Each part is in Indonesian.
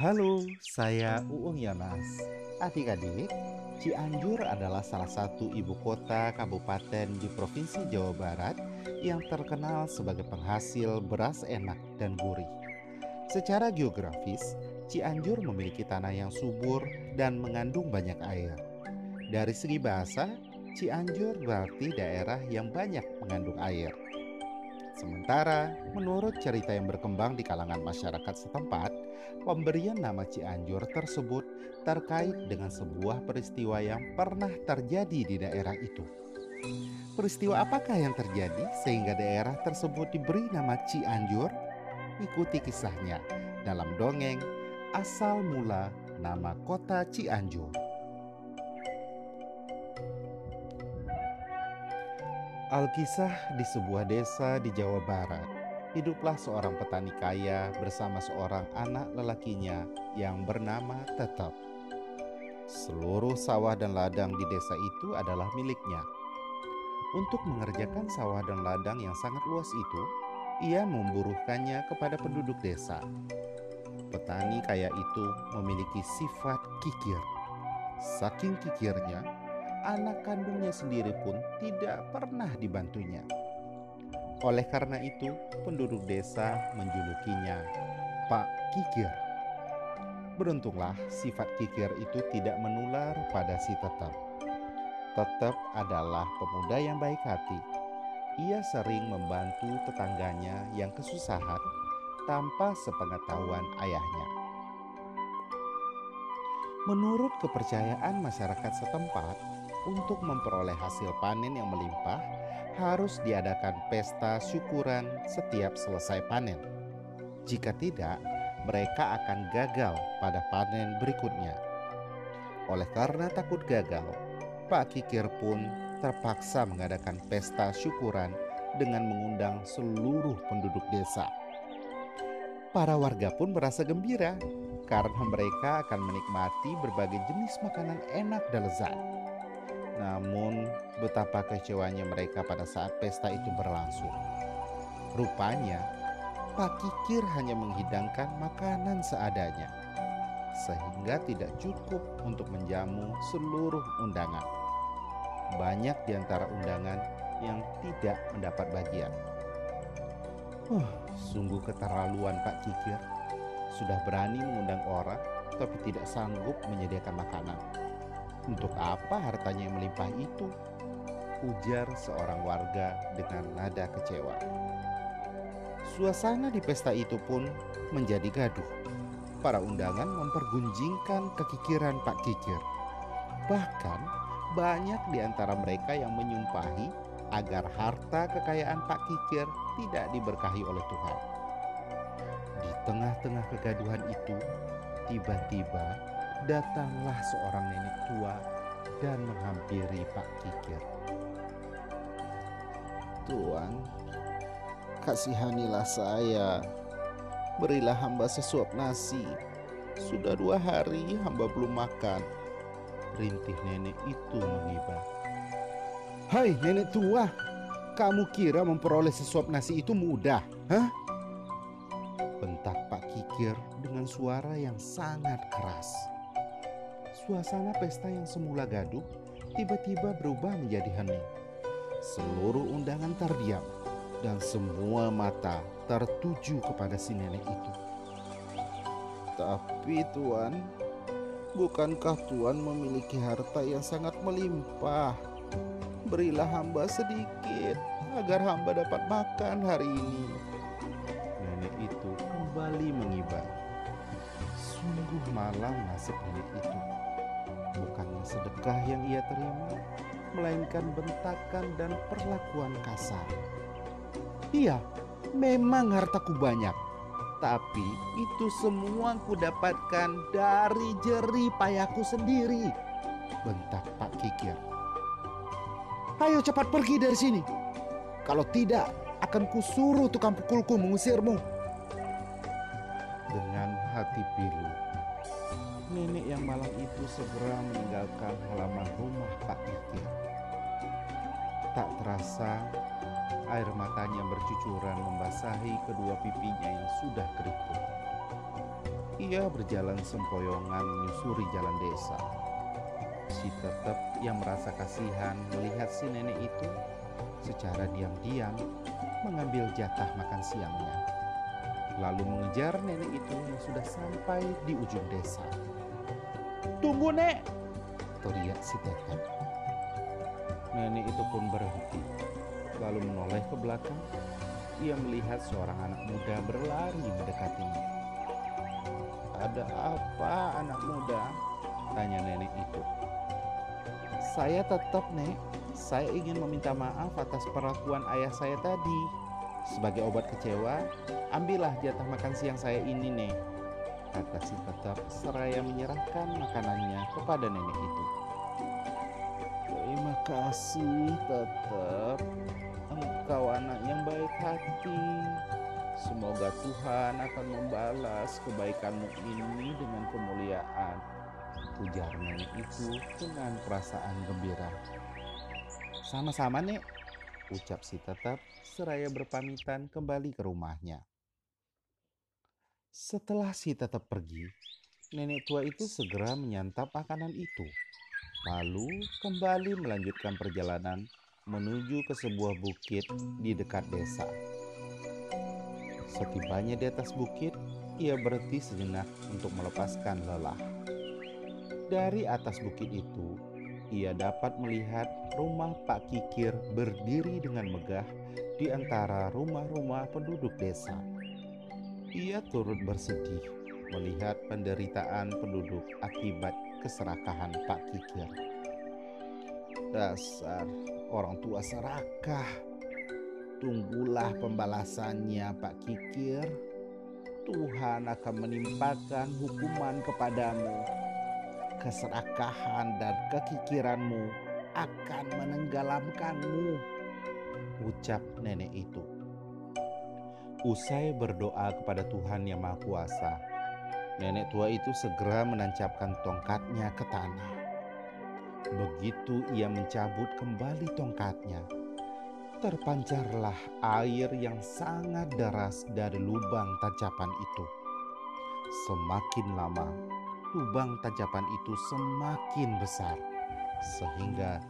Halo, saya Uung Yonas. Adik-adik, Cianjur adalah salah satu ibu kota kabupaten di Provinsi Jawa Barat yang terkenal sebagai penghasil beras enak dan gurih. Secara geografis, Cianjur memiliki tanah yang subur dan mengandung banyak air. Dari segi bahasa, Cianjur berarti daerah yang banyak mengandung air. Sementara, menurut cerita yang berkembang di kalangan masyarakat setempat, pemberian nama Cianjur tersebut terkait dengan sebuah peristiwa yang pernah terjadi di daerah itu. Peristiwa apakah yang terjadi sehingga daerah tersebut diberi nama Cianjur? Ikuti kisahnya dalam dongeng Asal Mula Nama Kota Cianjur. Alkisah di sebuah desa di Jawa Barat. Hiduplah seorang petani kaya bersama seorang anak lelakinya yang bernama Tetap. Seluruh sawah dan ladang di desa itu adalah miliknya. Untuk mengerjakan sawah dan ladang yang sangat luas itu, ia memburuhkannya kepada penduduk desa. Petani kaya itu memiliki sifat kikir. Saking kikirnya, anak kandungnya sendiri pun tidak pernah dibantunya. Oleh karena itu, penduduk desa menjulukinya Pak Kikir. Beruntunglah sifat kikir itu tidak menular pada si tetap. Tetap adalah pemuda yang baik hati. Ia sering membantu tetangganya yang kesusahan tanpa sepengetahuan ayahnya. Menurut kepercayaan masyarakat setempat, untuk memperoleh hasil panen yang melimpah, harus diadakan pesta syukuran setiap selesai panen. Jika tidak, mereka akan gagal pada panen berikutnya. Oleh karena takut gagal, Pak Kikir pun terpaksa mengadakan pesta syukuran dengan mengundang seluruh penduduk desa. Para warga pun merasa gembira karena mereka akan menikmati berbagai jenis makanan enak dan lezat. Namun, betapa kecewanya mereka pada saat pesta itu berlangsung. Rupanya, Pak Kikir hanya menghidangkan makanan seadanya, sehingga tidak cukup untuk menjamu seluruh undangan. Banyak di antara undangan yang tidak mendapat bagian. Uh, sungguh keterlaluan Pak Kikir. Sudah berani mengundang orang, tapi tidak sanggup menyediakan makanan. Untuk apa hartanya yang melimpah itu? Ujar seorang warga dengan nada kecewa. Suasana di pesta itu pun menjadi gaduh. Para undangan mempergunjingkan kekikiran Pak Kikir. Bahkan banyak di antara mereka yang menyumpahi agar harta kekayaan Pak Kikir tidak diberkahi oleh Tuhan. Di tengah-tengah kegaduhan itu, tiba-tiba datanglah seorang nenek tua dan menghampiri Pak Kikir. Tuan, kasihanilah saya. Berilah hamba sesuap nasi. Sudah dua hari hamba belum makan. Rintih nenek itu mengibah. Hai nenek tua, kamu kira memperoleh sesuap nasi itu mudah? Hah? Bentak Pak Kikir dengan suara yang sangat keras. Suasana pesta yang semula gaduh tiba-tiba berubah menjadi hening. Seluruh undangan terdiam dan semua mata tertuju kepada si nenek itu. Tapi tuan, bukankah tuan memiliki harta yang sangat melimpah? Berilah hamba sedikit agar hamba dapat makan hari ini. Nenek itu kembali mengibah. Sungguh malam nasib nenek itu bukannya sedekah yang ia terima, melainkan bentakan dan perlakuan kasar. Iya, memang hartaku banyak, tapi itu semua ku dapatkan dari jeri payahku sendiri. Bentak Pak Kikir. Ayo cepat pergi dari sini. Kalau tidak, akan kusuruh tukang pukulku mengusirmu. Dengan hati pilu, nenek yang malang itu segera meninggalkan halaman rumah Pak Kikir. Tak terasa, air matanya bercucuran membasahi kedua pipinya yang sudah keriput. Ia berjalan sempoyongan menyusuri jalan desa. Si tetap yang merasa kasihan melihat si nenek itu secara diam-diam mengambil jatah makan siangnya. Lalu mengejar nenek itu yang sudah sampai di ujung desa. Tunggu, Nek! Teriak si tetap. Nenek itu pun berhenti, lalu menoleh ke belakang. Ia melihat seorang anak muda berlari mendekatinya. Ada apa anak muda? Tanya nenek itu. Saya tetap, Nek. Saya ingin meminta maaf atas perlakuan ayah saya tadi. Sebagai obat kecewa, ambillah jatah makan siang saya ini, Nek. Kata si tetap seraya menyerahkan makanannya kepada nenek itu. Terima kasih, tetap. Engkau anak yang baik hati. Semoga Tuhan akan membalas kebaikanmu ini dengan kemuliaan. Ujar nenek itu dengan perasaan gembira. Sama-sama, Nek. Ucap si tetap seraya berpamitan kembali ke rumahnya. Setelah si tetap pergi, nenek tua itu segera menyantap makanan itu. Lalu kembali melanjutkan perjalanan menuju ke sebuah bukit di dekat desa. Setibanya di atas bukit, ia berhenti sejenak untuk melepaskan lelah. Dari atas bukit itu, ia dapat melihat rumah Pak Kikir berdiri dengan megah di antara rumah-rumah penduduk desa. Ia turut bersedih melihat penderitaan penduduk akibat keserakahan Pak Kikir. Dasar orang tua serakah. Tunggulah pembalasannya Pak Kikir. Tuhan akan menimpakan hukuman kepadamu. Keserakahan dan kekikiranmu akan menenggelamkanmu. Ucap nenek itu. Usai berdoa kepada Tuhan Yang Maha Kuasa, nenek tua itu segera menancapkan tongkatnya ke tanah. Begitu ia mencabut kembali tongkatnya, terpancarlah air yang sangat deras dari lubang tajapan itu. Semakin lama, lubang tajapan itu semakin besar, sehingga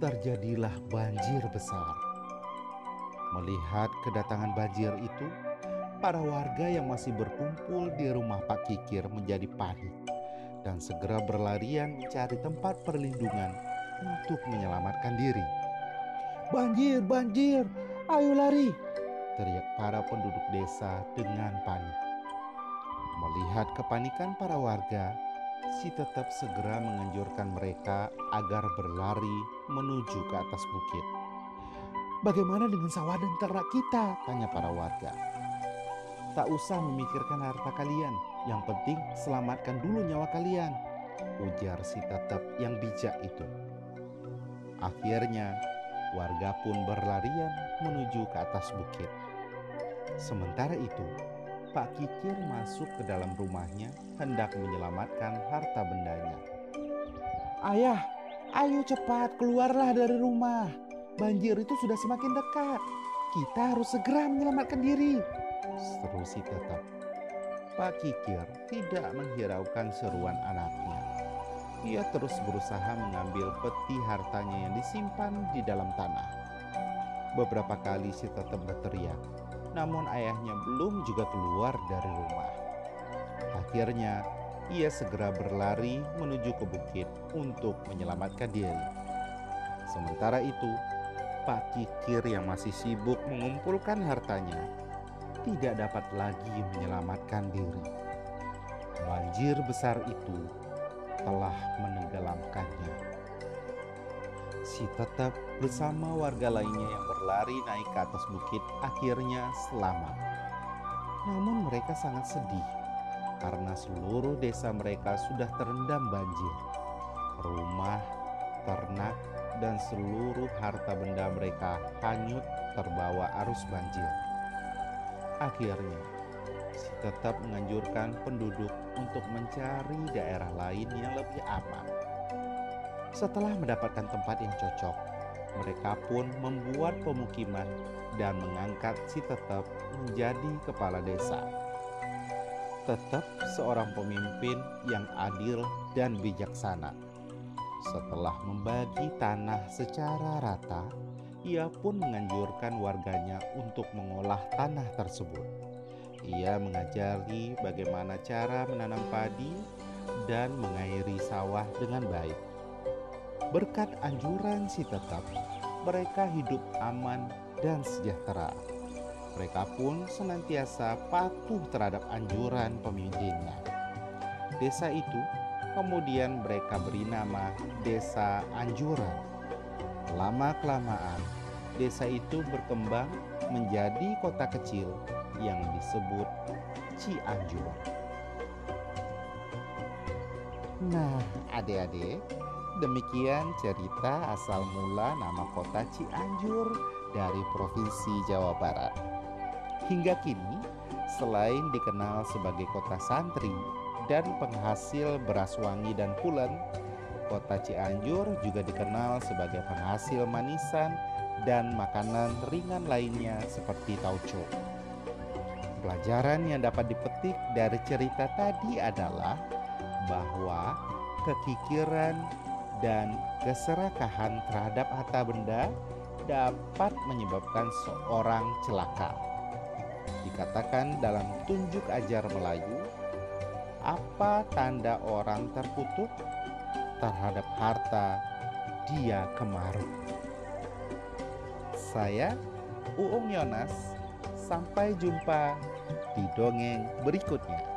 terjadilah banjir besar. Melihat kedatangan banjir itu, para warga yang masih berkumpul di rumah Pak Kikir menjadi panik dan segera berlarian mencari tempat perlindungan untuk menyelamatkan diri. Banjir, banjir, ayo lari! teriak para penduduk desa dengan panik. Melihat kepanikan para warga, si tetap segera menganjurkan mereka agar berlari menuju ke atas bukit. Bagaimana dengan sawah dan ternak kita? Tanya para warga. Tak usah memikirkan harta kalian, yang penting selamatkan dulu nyawa kalian. Ujar si tetap yang bijak itu. Akhirnya, warga pun berlarian menuju ke atas bukit. Sementara itu, Pak Kikir masuk ke dalam rumahnya hendak menyelamatkan harta bendanya. Ayah, ayo cepat keluarlah dari rumah. Banjir itu sudah semakin dekat. Kita harus segera menyelamatkan diri. Seru si tetap. Pak Kikir tidak menghiraukan seruan anaknya. Ia terus berusaha mengambil peti hartanya yang disimpan di dalam tanah. Beberapa kali si tetap berteriak, namun ayahnya belum juga keluar dari rumah. Akhirnya, ia segera berlari menuju ke bukit untuk menyelamatkan diri. Sementara itu, Pak Kikir yang masih sibuk mengumpulkan hartanya tidak dapat lagi menyelamatkan diri. Banjir besar itu telah menenggelamkannya. Si tetap bersama warga lainnya yang berlari naik ke atas bukit akhirnya selamat. Namun mereka sangat sedih karena seluruh desa mereka sudah terendam banjir. Rumah, ternak, dan seluruh harta benda mereka hanyut terbawa arus banjir. Akhirnya, si tetap menganjurkan penduduk untuk mencari daerah lain yang lebih aman. Setelah mendapatkan tempat yang cocok, mereka pun membuat pemukiman dan mengangkat si tetap menjadi kepala desa. tetap seorang pemimpin yang adil dan bijaksana. Setelah membagi tanah secara rata, ia pun menganjurkan warganya untuk mengolah tanah tersebut. Ia mengajari bagaimana cara menanam padi dan mengairi sawah dengan baik. Berkat anjuran si tetap, mereka hidup aman dan sejahtera. Mereka pun senantiasa patuh terhadap anjuran pemimpinnya. Desa itu kemudian mereka beri nama Desa Anjuran. Lama-kelamaan, desa itu berkembang menjadi kota kecil yang disebut Cianjur. Nah, adik-adik, demikian cerita asal mula nama kota Cianjur dari Provinsi Jawa Barat. Hingga kini, selain dikenal sebagai kota santri dan penghasil beras wangi dan pulen, kota Cianjur juga dikenal sebagai penghasil manisan dan makanan ringan lainnya seperti tauco. Pelajaran yang dapat dipetik dari cerita tadi adalah bahwa kekikiran dan keserakahan terhadap harta benda dapat menyebabkan seorang celaka dikatakan dalam tunjuk ajar Melayu, apa tanda orang terkutuk terhadap harta dia kemaru. Saya Uung Yonas, sampai jumpa di dongeng berikutnya.